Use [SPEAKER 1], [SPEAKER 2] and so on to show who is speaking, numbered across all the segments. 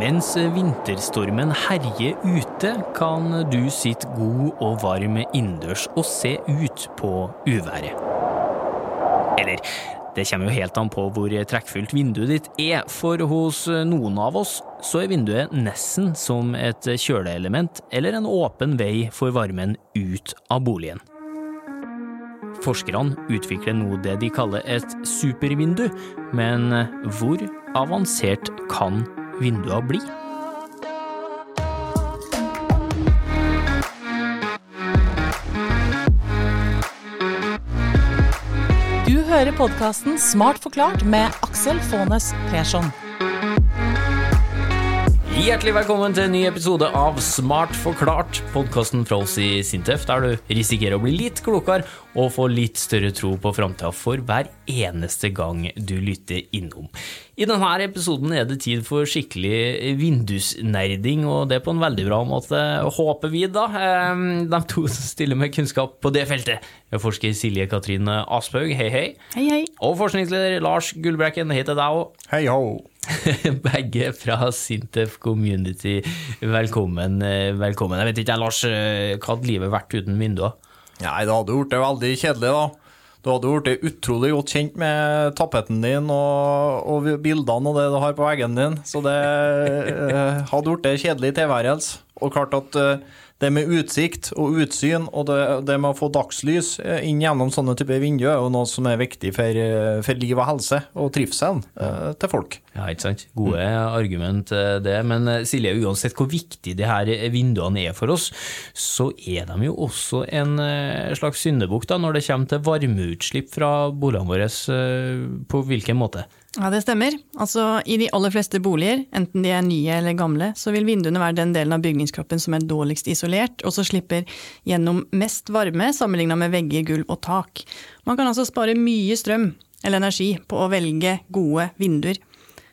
[SPEAKER 1] Mens vinterstormen herjer ute, kan du sitte god og varm innendørs og se ut på uværet. Eller, det kommer jo helt an på hvor trekkfullt vinduet ditt er, for hos noen av oss så er vinduet nesten som et kjøleelement eller en åpen vei for varmen ut av boligen. Forskerne utvikler nå det de kaller et supervindu, men hvor avansert kan vinduene bli?
[SPEAKER 2] Du hører podkasten Smart forklart med Aksel Faanes Persson.
[SPEAKER 1] Hjertelig velkommen til en ny episode av Smart forklart, podkasten fra oss i Sintef, der du risikerer å bli litt klokere og få litt større tro på framtida for hver eneste gang du lytter innom. I denne episoden er det tid for skikkelig vindusnerding, og det på en veldig bra måte, håper vi, da. Ehm, de to som stiller med kunnskap på det feltet, er forsker Silje Katrine Asphaug, hei hei.
[SPEAKER 2] Hei, hei.
[SPEAKER 1] Og forskningsleder Lars Gullbrekken, hei til deg òg.
[SPEAKER 3] Hei ho!
[SPEAKER 1] Begge fra Sintef Community. Velkommen. eh, velkommen. Jeg vet ikke, Lars, eh, hva hadde livet vært uten vinduer?
[SPEAKER 3] Nei, det hadde gjort det veldig kjedelig, da. Du hadde blitt utrolig godt kjent med tapeten din og, og bildene og det du har på veggen din, så det eh, hadde blitt kjedelig tilværelse. Og klart at eh, det med utsikt og utsyn og det, det med å få dagslys eh, inn gjennom sånne typer vinduer er jo noe som er viktig for, eh, for liv og helse og trivselen eh, til folk.
[SPEAKER 1] Ja, ikke sant. Gode argument, eh, det. Men Silje, uansett hvor viktig de her vinduene er for oss, så er de jo også en slags syndebukk når det kommer til varmeutslipp fra boligene våre. På hvilken måte?
[SPEAKER 4] Ja, det stemmer. Altså, I de aller fleste boliger, enten de er nye eller gamle, så vil vinduene være den delen av bygningskroppen som er dårligst isolert, og så slipper gjennom mest varme sammenligna med vegger, gulv og tak. Man kan altså spare mye strøm eller energi på å velge gode vinduer.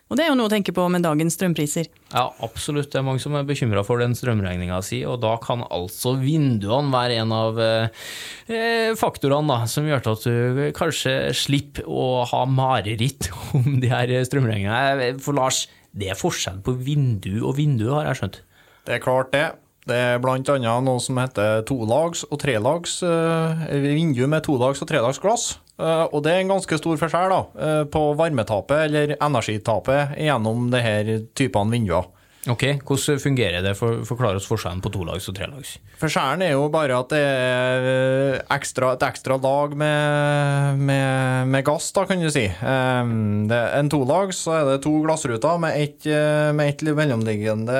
[SPEAKER 4] Og det er jo noe å tenke på med dagens strømpriser.
[SPEAKER 1] Ja, absolutt. Det er mange som er bekymra for den strømregninga si, og da kan altså vinduene være en av eh, faktorene da, som gjør at du kanskje slipper å ha mareritt om de her strømregningene. For Lars, det er forskjell på vindu og vindu, har jeg skjønt.
[SPEAKER 3] Det er klart det. Det er annet noe som heter tolags og trelags eh, vindu med tolags og trelags glass. Eh, og det er en ganske stor forskjell da, eh, på varmetapet eller energitapet gjennom disse typene vinduer.
[SPEAKER 1] Ok, Hvordan fungerer det? For, forklar oss forskjellen på tolags og trelags.
[SPEAKER 3] Forskjellen er jo bare at det er eh, ekstra, et ekstra lag med, med, med gass, da, kan du si. Um, det, en tolags så er det to glassruter med ett et mellomliggende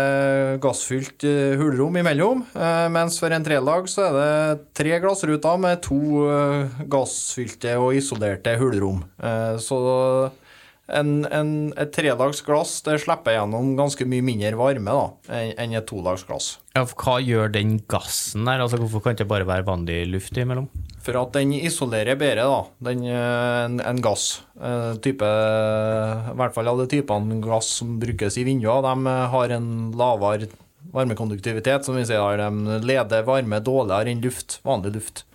[SPEAKER 3] gassfylt hullrom hulrom imellom. Uh, mens for en trelag så er det tre glassruter med to uh, gassfylte og isolerte hulrom. Uh, så en, en, et tredagsglass det slipper gjennom ganske mye mindre varme da, enn et todagsglass.
[SPEAKER 1] Ja, hva gjør den gassen der? Altså, Hvorfor kan det ikke bare være vanlig luft imellom?
[SPEAKER 3] For at den isolerer bedre, da, den, eh, en, en gass. Eh, type, I hvert fall alle typene gass som brukes i vinduer, de har en lavere varmekonduktivitet, som vi sier de leder varme dårligere enn luft, vanlig luft.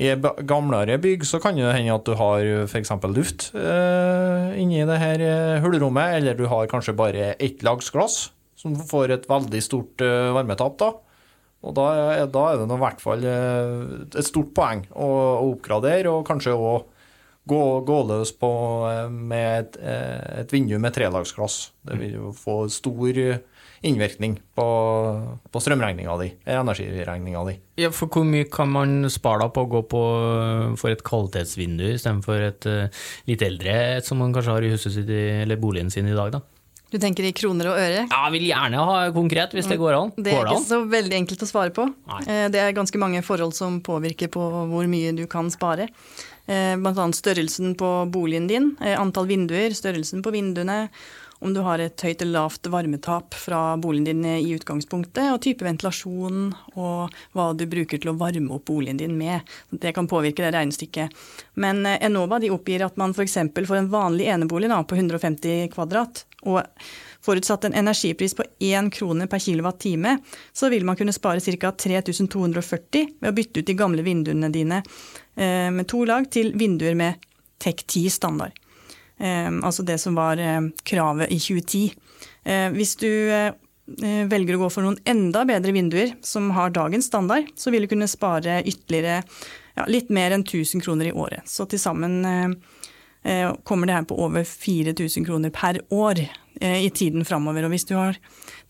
[SPEAKER 3] I gamlere bygg så kan det hende at du har f.eks. luft eh, inni det her hullrommet, eller du har kanskje bare ett lags glass, som får et veldig stort eh, varmetap. da. Og da da er det i hvert fall eh, et stort poeng å, å oppgradere, og kanskje òg gå, gå løs på eh, med et, eh, et vindu med trelagsglass. Det vil jo få stor eh, innvirkning på, på strømregninga di, energiregninga di.
[SPEAKER 1] Ja, for Hvor mye kan man spare da på å gå på for et kvalitetsvindu istedenfor et uh, litt eldre et som man kanskje har i huset sitt i- eller boligen sin i dag? da?
[SPEAKER 4] Du tenker i kroner og øre?
[SPEAKER 1] Ja, Jeg vil gjerne ha konkret, hvis det går an.
[SPEAKER 4] Det er ikke så veldig enkelt å svare på.
[SPEAKER 1] Nei.
[SPEAKER 4] Eh, Det er ganske mange forhold som påvirker på hvor mye du kan spare. Eh, annet størrelsen på boligen din, eh, antall vinduer, størrelsen på vinduene, om du har et høyt eller lavt varmetap fra boligen din i utgangspunktet, og type ventilasjon, og hva du bruker til å varme opp boligen din med. Det kan påvirke det regnestykket. Men eh, Enova de oppgir at man f.eks. for en vanlig enebolig da, på 150 kvadrat, og forutsatt en energipris på 1 krone per kilowattime, så vil man kunne spare ca. 3240 ved å bytte ut de gamle vinduene dine eh, med to lag til vinduer med TEK10 standard. Eh, altså det som var eh, kravet i 2010. Eh, hvis du eh, eh, velger å gå for noen enda bedre vinduer som har dagens standard, så vil du kunne spare ytterligere ja, litt mer enn 1000 kroner i året. Så til sammen eh, eh, kommer det her på over 4000 kroner per år eh, i tiden framover. Og hvis du har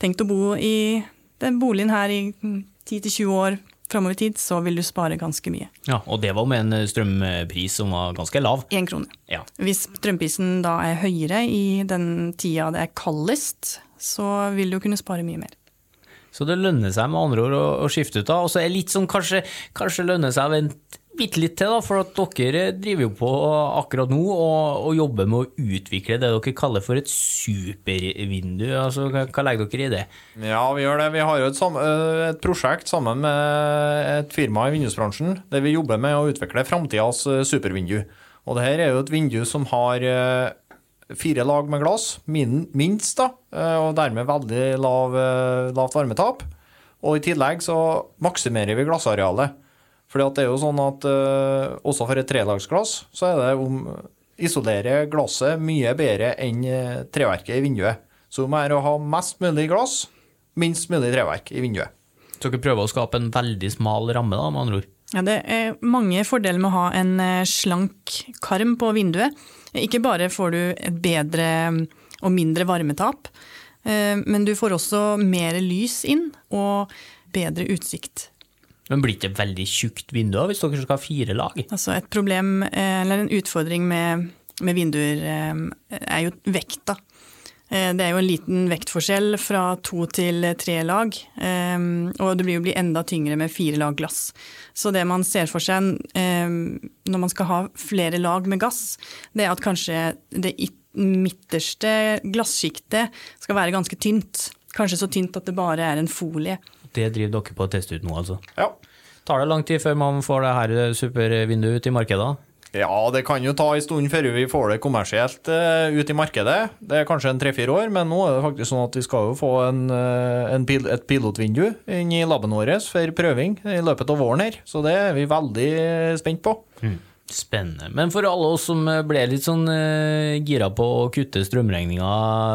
[SPEAKER 4] tenkt å bo i den boligen her i mm, 10-20 år framover i tid, så vil du spare ganske mye.
[SPEAKER 1] Ja, og det var med en strømpris som var ganske lav.
[SPEAKER 4] Én krone.
[SPEAKER 1] Ja.
[SPEAKER 4] Hvis strømprisen da er høyere i den tida det er kaldest, så vil du kunne spare mye mer.
[SPEAKER 1] Så det lønner seg med andre ord å, å skifte ut. da, Og så er det litt som kanskje, kanskje lønner seg å vente bitte litt til, da, for at dere driver jo på akkurat nå og, og jobber med å utvikle det dere kaller for et supervindu. Altså, hva, legger dere i det?
[SPEAKER 3] Ja, vi gjør det. Vi har jo et, øh, et prosjekt sammen med et firma i vindusbransjen der vi jobber med å utvikle framtidas øh, supervindu. Og det her er jo et vindu som har øh, fire lag med glass, minst, da, og dermed veldig lav, lavt varmetap. Og i tillegg så maksimerer vi glassarealet. Fordi at det er jo sånn at uh, også for et trelagsglass så er det om isolere glasset mye bedre enn øh, treverket i vinduet. Så om er å ha mest mulig glass, minst mulig treverk i vinduet.
[SPEAKER 1] Så dere prøver å skape en veldig smal ramme, da, med andre ord.
[SPEAKER 4] Ja, det er mange fordeler med å ha en eh, slank karm på vinduet. Ikke bare får du et bedre og mindre varmetap, eh, men du får også mer lys inn og bedre utsikt.
[SPEAKER 1] Men blir det veldig tjukt vindu hvis dere skal ha fire lag?
[SPEAKER 4] Altså et problem, eh, eller en utfordring med, med vinduer, eh, er jo vekta. Eh, Det er jo en liten vektforskjell fra to til tre lag, og det blir jo bli enda tyngre med fire lag glass. Så det man ser for seg når man skal ha flere lag med gass, det er at kanskje det midterste glassjiktet skal være ganske tynt. Kanskje så tynt at det bare er en folie.
[SPEAKER 1] Det driver dere på å teste ut nå, altså.
[SPEAKER 3] Ja.
[SPEAKER 1] Tar det lang tid før man får det her supervinduet ut i markedet?
[SPEAKER 3] Ja, det kan jo ta en stund før vi får det kommersielt uh, ut i markedet. Det er kanskje en tre-fire år, men nå er det faktisk sånn at vi skal jo få en, eh, en pil, et pilotvindu inn i laben vår for prøving i løpet av våren her. Så det er vi veldig spent på.
[SPEAKER 1] Spennende. Men for alle oss som ble litt sånn uh, gira på å kutte strømregninga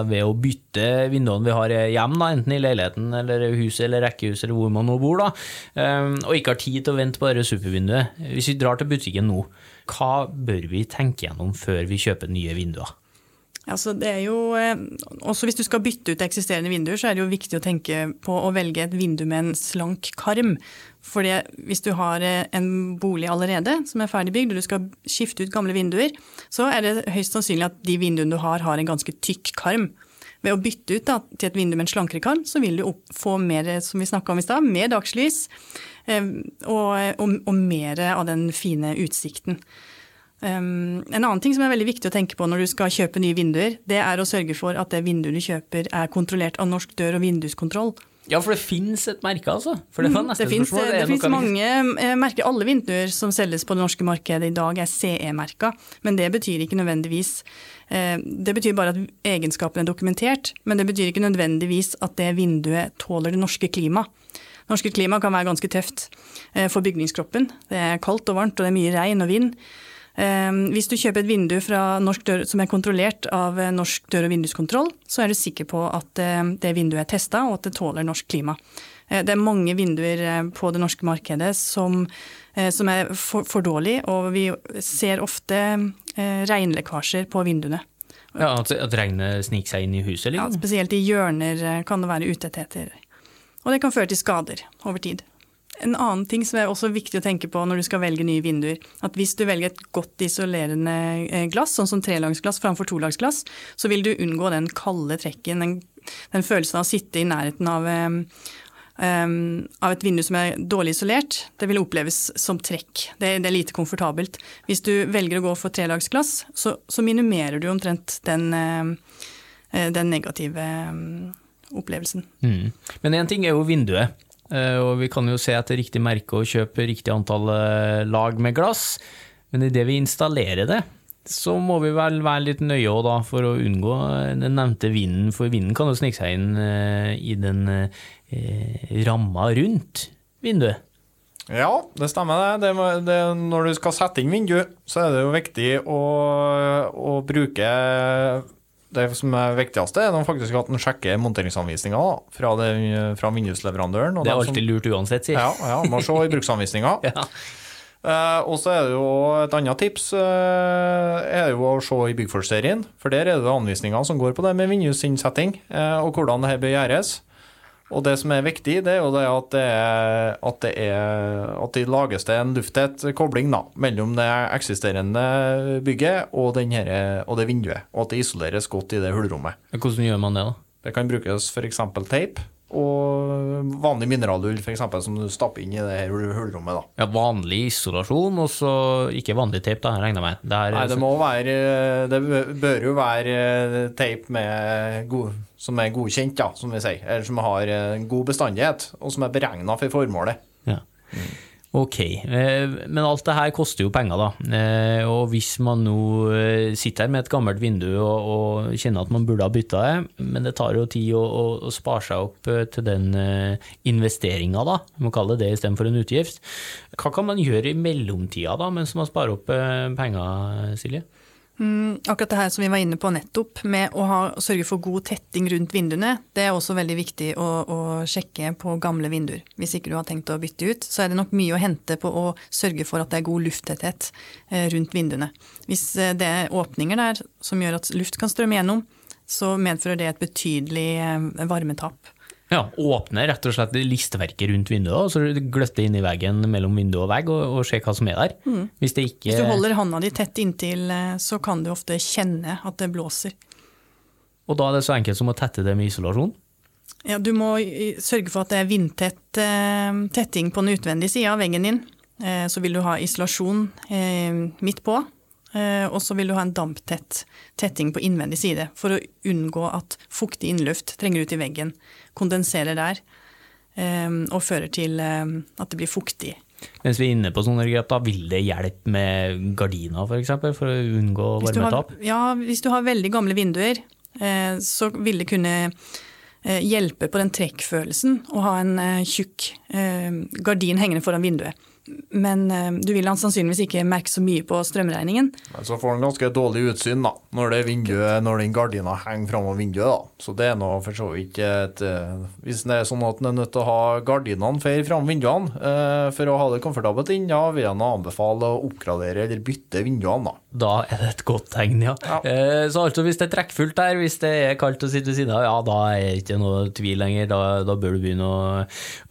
[SPEAKER 1] ved å bytte vinduene vi har hjem, da, enten i leiligheten eller huset eller rekkehuset eller hvor man nå bor, da, um, og ikke har tid til å vente på dette supervinduet, hvis vi drar til butikken nå, hva bør vi tenke gjennom før vi kjøper nye vinduer?
[SPEAKER 4] Altså det er jo, eh, også hvis du skal bytte ut eksisterende vinduer, så er det jo viktig å tenke på å velge et vindu med en slank karm. For hvis du har eh, en bolig allerede som er ferdigbygd, og du skal skifte ut gamle vinduer, så er det høyst sannsynlig at de vinduene du har, har en ganske tykk karm. Ved å bytte ut da, til et vindu med en slankere karm, så vil du få mer, som vi om i sted, mer dagslys eh, og, og, og mer av den fine utsikten. Um, en annen ting som er veldig viktig å tenke på når du skal kjøpe nye vinduer, det er å sørge for at det vinduet du kjøper er kontrollert av Norsk dør- og vinduskontroll.
[SPEAKER 1] Ja, for det finnes et merke, altså. For det var neste
[SPEAKER 4] Mm, Det finnes,
[SPEAKER 1] spørsmål.
[SPEAKER 4] det
[SPEAKER 1] Er
[SPEAKER 4] finnes mange eh, merker. Alle vinduer som selges på det norske markedet i dag er CE-merka, men det betyr ikke nødvendigvis eh, Det betyr bare at egenskapene er dokumentert, men det betyr ikke nødvendigvis at det vinduet tåler det norske klimaet. Norske klima kan være ganske tøft eh, for bygningskroppen. Det er kaldt og varmt, og det er mye regn og vind. Eh, Hvis du kjøper et vindu fra norsk dør, som er kontrollert av eh, Norsk dør- og vinduskontroll, så er du sikker på at eh, det vinduet er testa, og at det tåler norsk klima. Eh, Det er mange vinduer på det norske markedet som, som er for, for dårlige, og vi ser ofte regnlekkasjer på vinduene.
[SPEAKER 1] Ja, at, at regnet sniker seg inn i huset,
[SPEAKER 4] Ja,
[SPEAKER 1] liksom?
[SPEAKER 4] spesielt i hjørner kan det være utettheter. Og det kan føre til skader over tid. En annen ting som er også viktig å tenke på når du skal velge nye vinduer, at hvis du velger et godt isolerende eh, glass, sånn som trelagsglass framfor tolagsglass, så vil du unngå den kalde trekken, den, den følelsen av å sitte i nærheten av, um, av et vindu som er dårlig isolert. Det vil oppleves som trekk. Det, det er lite komfortabelt. Hvis du velger å gå for trelagsglass, så, så minimerer du omtrent den, den negative opplevelsen.
[SPEAKER 1] Mm. Men én ting er jo vinduet, og vi kan jo se etter riktig merke og kjøpe riktig antall eh, lag med glass. Men idet vi installerer det, så må vi vel være litt nøye da, for å unngå eh, den nevnte vinden, for vinden kan jo snike seg inn eh, i den eh, ramma rundt vinduet.
[SPEAKER 3] Ja, det stemmer det. det, det når du skal sette inn vindu, så er det jo viktig å, å bruke Det som er viktigste, er faktisk at en sjekker monteringsanvisninga fra, fra vindusleverandøren.
[SPEAKER 1] Det er
[SPEAKER 3] alltid som-
[SPEAKER 1] lurt uansett, si.
[SPEAKER 3] Ja, ja, må se i bruksanvisninga.
[SPEAKER 1] Ja.
[SPEAKER 3] Eh, og så er det jo et annet tips eh, er jo å se i Byggforsk-serien, for der er det anvisninger som går på det med vindusinnsetting, eh, og hvordan det her bør gjøres. Og det som er viktig, det er jo det at det, er, at det, er, at det lages det en lufttett kobling da, mellom det eksisterende bygget og, den her, og det vinduet, og at det isoleres godt i det hullrommet.
[SPEAKER 1] Hvordan gjør man det, da?
[SPEAKER 3] Det kan brukes f.eks. teip og vanlig mineralull for eksempel, som du stapper inn i det her hull- hullrommet. da.
[SPEAKER 1] Ja, vanlig isolasjon, og så ikke vanlig teip, da, regner jeg med. Det er,
[SPEAKER 3] Nei, det må være Det bør jo være eh, teip som er godkjent, ja, som vi sier. Eller som har en god bestandighet, og som er beregna for formålet.
[SPEAKER 1] Ja. Ok, eh, men alt det her koster jo penger, da. Eh, Og hvis man nå eh, sitter her med et gammelt vindu og, kjenner at man burde ha bytta det, men det tar jo tid å, spare seg opp til den investeringa, da, må kalle det det istedenfor en utgift. Hva kan man gjøre i mellomtida, da, mens man sparer opp penger, Silje?
[SPEAKER 4] Mm, akkurat det her som vi var inne på nettopp, med å ha, sørge for god tetting rundt vinduene, det er også veldig viktig å, å sjekke på gamle vinduer. Hvis ikke du har tenkt å bytte ut, så er det nok mye å hente på å sørge for at det er god lufttetthet eh, rundt vinduene. Hvis eh, det er åpninger der som gjør at luft kan strømme gjennom, så medfører det et betydelig eh, varmetap.
[SPEAKER 1] Ja, åpne rett og slett listeverket rundt vinduet, og så gløtte inn i veggen mellom vindu og vegg, og, og se hva som er der. Hvis det ikke
[SPEAKER 4] Hvis du holder hånda di tett inntil, eh, så kan du ofte kjenne at det blåser.
[SPEAKER 1] Og da er det så enkelt som å tette det med isolasjon.
[SPEAKER 4] Ja, du må sørge for at det er vindtett eh, tetting på den utvendige sida av veggen din. Eh, så vil du ha isolasjon midt på, og så vil du ha en damptett tetting på innvendig side for å unngå at fuktig innluft trenger ut i veggen, kondenserer der eh, og fører til eh, at det blir fuktig.
[SPEAKER 1] Mens vi er inne på sånne grep, da vil det hjelpe med gardiner f.eks., for, eksempel, for å unngå varmetap?
[SPEAKER 4] ja, hvis du har veldig gamle vinduer, eh, så vil det kunne eh, hjelpe på den trekkfølelsen å ha en eh, tjukk eh, gardin hengende foran vinduet. Men eh, du vil sannsynligvis ikke merke så mye på strømregningen.
[SPEAKER 3] Men så får en ganske dårlig utsyn da, når, det vinduet, når den gardina henger framover vinduet. da. Så det er nå for så vidt et eh, Hvis det er sånn at en er nødt til å ha gardinene feil fram vinduene eh, for å ha det komfortabelt inn, ja, vil nå anbefale å oppgradere eller bytte vinduene. da.
[SPEAKER 1] Da er det et godt tegn, ja.
[SPEAKER 3] Ja.
[SPEAKER 1] Eh, Så altså hvis det er trekkfullt der, hvis det er kaldt å sitte ved siden av, ja da er det ikke noe tvil lenger. Da, da bør du begynne å,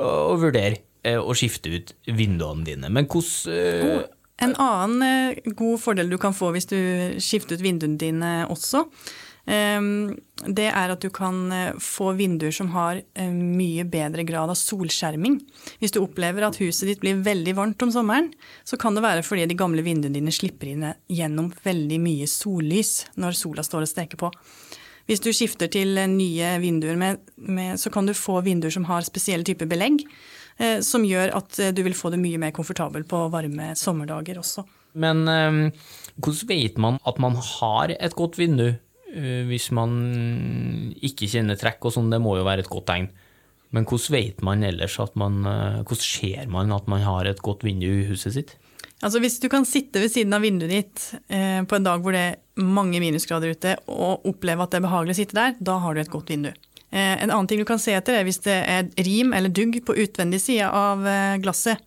[SPEAKER 1] å, å vurdere å skifte ut vinduene dine. Men hvordan eh,
[SPEAKER 4] En annen eh, god fordel du kan få hvis du skifter ut vinduene dine også, eh, det er at du kan eh, få vinduer som har eh, mye bedre grad av solskjerming. Hvis du opplever at huset ditt blir veldig varmt om sommeren, så kan det være fordi de gamle vinduene dine slipper inn gjennom veldig mye sollys når sola står og steker på. Hvis du skifter til eh, nye vinduer, med, med, så kan du få vinduer som har spesielle typer belegg, eh, som gjør at eh, du vil få det mye mer komfortabelt på varme sommerdager også.
[SPEAKER 1] Men eh, hvordan vet man at man har et godt vindu, eh, hvis man ikke kjenner trekk og sånn, det må jo være et godt tegn. Men hvordan vet man ellers at man eh, Hvordan ser man at man har et godt vindu i huset sitt?
[SPEAKER 4] Altså Hvis du kan sitte ved siden av vinduet ditt eh, på en dag hvor det er mange minusgrader ute, og oppleve at det er behagelig å sitte der, da har du et godt vindu. Eh, en annen ting du kan se etter, er hvis det er rim eller dugg på utvendig side av eh, glasset.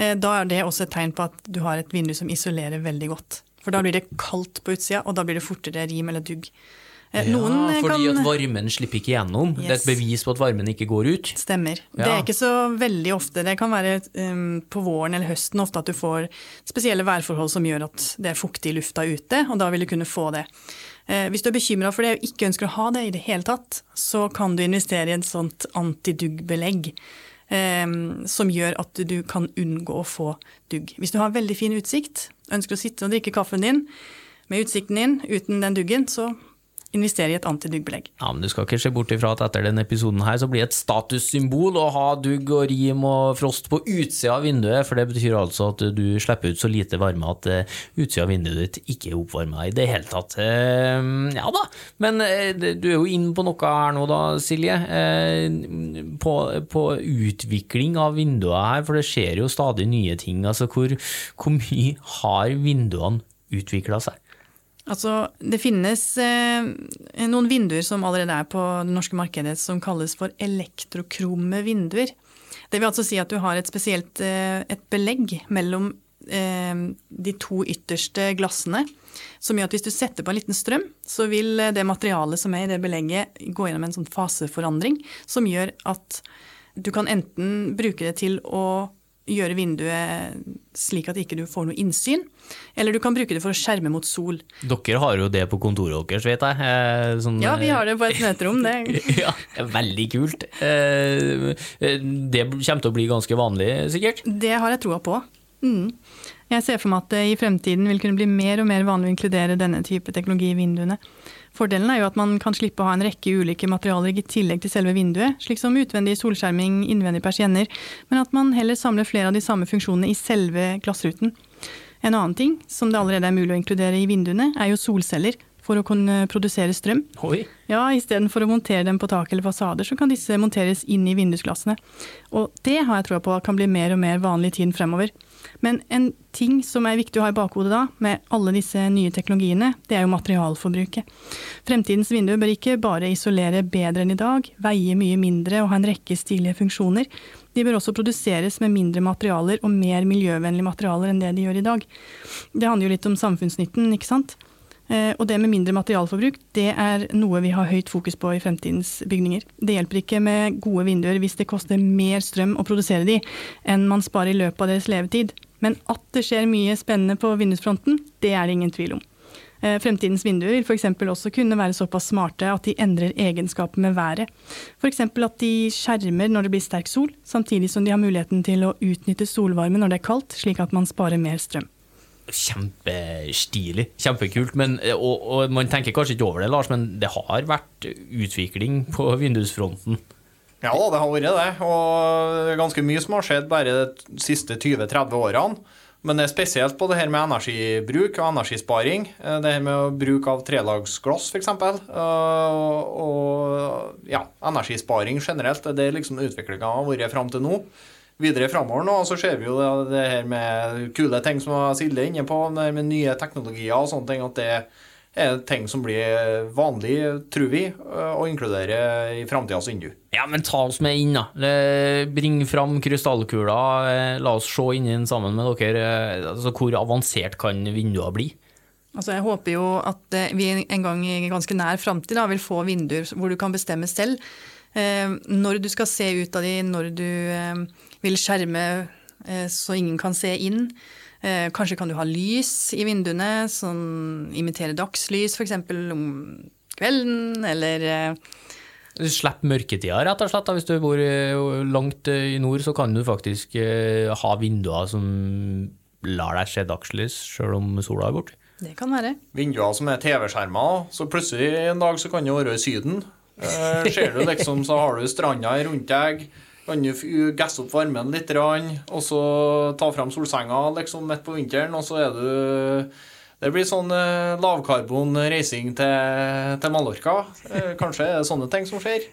[SPEAKER 4] Eh, da er det også et tegn på at du har et vindu som isolerer veldig godt. For da blir det kaldt på utsida, og da blir det fortere rim eller dugg. Eh, noen,
[SPEAKER 1] ja,
[SPEAKER 4] eh,
[SPEAKER 1] fordi
[SPEAKER 4] kan-
[SPEAKER 1] at varmen slipper ikke gjennom. Det er et bevis på at varmen ikke går ut.
[SPEAKER 4] Stemmer. Det er ikke så veldig ofte. Det kan være um, på våren eller høsten ofte at du får spesielle værforhold som gjør at det er fuktig i lufta ute, og da vil du kunne få det. Eh, hvis du er bekymra for det og ikke ønsker å ha det i det hele tatt, så kan du investere i et sånt antiduggbelegg eh, som gjør at du kan unngå å få dugg. Hvis du har veldig fin utsikt, ønsker å sitte og drikke kaffen din med utsikten din uten den duggen, så investere i et antiduggbelegg.
[SPEAKER 1] Ja, men Du skal ikke se bort ifra at etter denne episoden her så blir det et statussymbol å ha dugg og rim og frost på utsida av vinduet, for det betyr altså at du slipper ut så lite varme at uh, utsida av vinduet ditt ikke er oppvarma i det hele tatt. Uh, ja da, men uh, du er jo inne på noe her nå da, Silje. På, på, utvikling av vinduer her, for det skjer jo stadig nye ting. Altså, hvor, hvor mye har vinduene utvikla seg?
[SPEAKER 4] Altså, det finnes eh, noen vinduer som allerede er på det norske markedet som kalles for elektrokrome vinduer. Det vil altså si at du har et spesielt eh, et belegg mellom eh, de to ytterste glassene, som gjør at hvis du setter på en liten strøm, så vil det materialet som er i det belegget gå gjennom en sånn faseforandring som gjør at du kan enten bruke det til å gjøre vinduet slik at ikke du får noe innsyn. Eller du kan bruke det for å skjerme mot sol.
[SPEAKER 1] Dere har jo det på kontoret deres, vet jeg. Eh, sånn,
[SPEAKER 4] ja, vi har det på et møterom. Det.
[SPEAKER 1] ja, veldig kult. Eh, det kommer til å bli ganske vanlig, sikkert?
[SPEAKER 4] Det har jeg troa på. Mm. Jeg ser for meg at det i fremtiden vil kunne bli mer og mer vanlig å inkludere denne type teknologi i vinduene. Fordelen er jo at man kan slippe å ha en rekke ulike materialer i tillegg til selve vinduet, slik som utvendig solskjerming, innvendige persienner, men at man heller samler flere av de samme funksjonene i selve glassruten. En annen ting som det allerede er mulig å inkludere i vinduene, er jo solceller for å kunne produsere strøm.
[SPEAKER 1] Oi.
[SPEAKER 4] Ja, Istedenfor å montere dem på tak eller fasader, så kan disse monteres inn i vindusglassene. Og det har jeg troa på kan bli mer og mer vanlig i tiden fremover. Men en ting som er viktig å ha i bakhodet da, med alle disse nye teknologiene, det er jo materialforbruket. Fremtidens vindu bør ikke bare isolere bedre enn i dag, veie mye mindre og ha en rekke stilige funksjoner. De bør også produseres med mindre materialer og mer miljøvennlige materialer enn det de gjør i dag. Det handler jo litt om samfunnsnytten, ikke sant? Eh, og det med mindre materialforbruk, det er noe vi har høyt fokus på i fremtidens bygninger. Det hjelper ikke med gode vinduer hvis det koster mer strøm å produsere de enn man sparer i løpet av deres levetid. Men at det skjer mye spennende på vindusfronten, det er det ingen tvil om. Eh, fremtidens vinduer vil f.eks. også kunne være såpass smarte at de endrer egenskaper med været. F.eks. at de skjermer når det blir sterk sol, samtidig som de har muligheten til å utnytte solvarme når det er kaldt, slik at man sparer mer strøm
[SPEAKER 1] kjempestilig. Kjempekult. Men, og, og, man tenker kanskje ikke over det, Lars, men det har vært utvikling på vindusfronten.
[SPEAKER 3] Ja det har vært det. Og ganske mye som har skjedd bare de siste 20-30 årene. Men det er spesielt på det her med energibruk og energisparing. Det her med bruk av trelagsglass, f.eks. Og, ja, energisparing generelt. Det er liksom utviklinga har vært fram til nå videre framover nå, så ser vi jo det, det, her med kule ting som Silde er inne på, med nye teknologier og sånne ting, at det er ting som blir vanlig, tror vi, å inkludere i framtidas vindu.
[SPEAKER 1] Ja, men ta oss med inn, da. Bring fram krystallkula. La oss se inn sammen med dere. Altså, hvor avansert kan vindua bli?
[SPEAKER 4] Altså, jeg håper jo at vi en gang i ganske nær framtid vil få vinduer hvor du kan bestemme selv eh, når du skal se ut av de, når du eh, vil skjerme eh, så ingen kan se inn. Eh, kanskje kan du ha lys i vinduene som imiterer dagslys, f.eks. om kvelden, eller eh,
[SPEAKER 1] Slipp mørketida, rett og slett. Hvis du bor langt i nord, så kan du faktisk ha vinduer som lar deg se dagslys, sjøl om sola er borte.
[SPEAKER 4] Det kan være.
[SPEAKER 3] Vinduer som er TV-skjermer, så plutselig en dag så kan det være i Syden. Eh, ser du liksom, så har du stranda rundt deg. Kan du gasse opp varmen litt, og så ta fram solsenga liksom midt på vinteren, og så er du det blir sånn uh, lavkarbon reising til, til Mallorca. Uh, kanskje er det sånne ting som skjer.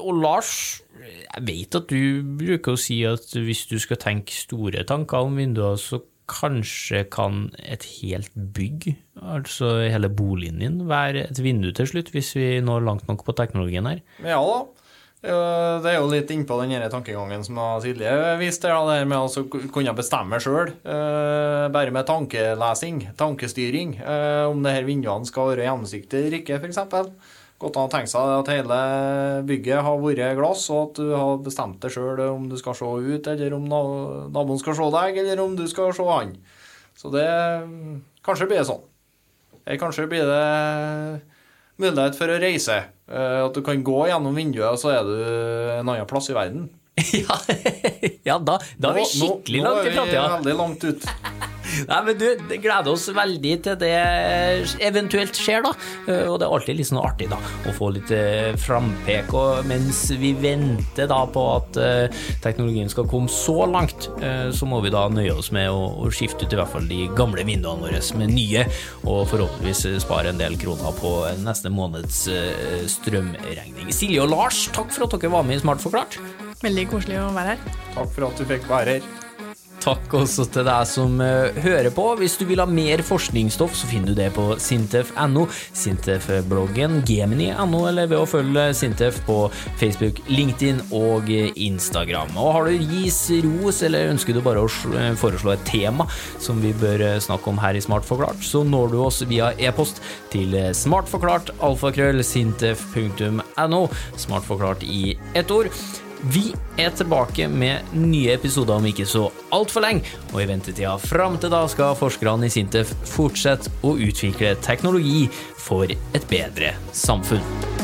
[SPEAKER 1] Og Lars, jeg vet at du bruker å si at hvis du skal tenke store tanker om vinduer, så kanskje kan et helt bygg, altså hele boligen din, være et vindu til slutt, hvis vi når langt nok på teknologien her?
[SPEAKER 3] Ja da. Det er jo litt innpå den tankegangen som Silje viste, det her med å kunne bestemme sjøl. Eh, bare med tankelesing, tankestyring, eh, om det her vinduene skal være gjennomsiktige eller ikke, f.eks. Godt an å tenke seg at hele bygget har vært glass, og at du har bestemt deg sjøl om du skal se ut, eller om naboen skal se deg, eller om du skal se han. Så det Kanskje blir det sånn. Eller kanskje blir det mulighet for å reise. Eh, at du kan gå gjennom vinduet, og så er du en annen plass i verden.
[SPEAKER 1] ja, ja, da, da er vi skikkelig langt i framtida.
[SPEAKER 3] Nå er vi veldig langt ut.
[SPEAKER 1] Nei, men du, det gleder oss veldig til det eventuelt skjer, da. Eh, Og det er alltid litt sånn artig, da, å få litt eh, frampek. Og mens vi venter da på at eh, teknologien skal komme så langt, så må vi da nøye oss med å, skifte ut i hvert fall de gamle vinduene våre med nye, og forhåpentligvis spare en del kroner på neste måneds strømregning. Silje og Lars, takk for at dere var med i Smart forklart.
[SPEAKER 4] Veldig koselig å være her.
[SPEAKER 3] Takk for at du fikk være her.
[SPEAKER 1] Takk også til deg som eh, hører på. Hvis du vil ha mer forskningsstoff, så finner du det på sintef.no, Sintef-bloggen, gemini.no, eller ved å følge Sintef på Facebook, LinkedIn og eh, Instagram. Og har du gis ros, eller ønsker du bare å eh, foreslå et tema som vi bør snakke om her i Smart forklart, så når du oss via e-post til smartforklart, alfakrøll, sintef.no, smartforklart i ett ord. Vi er tilbake med nye episoder om ikke så altfor lenge, og i ventetida fram til da skal forskerne i Sintef fortsette å utvikle teknologi for et bedre samfunn.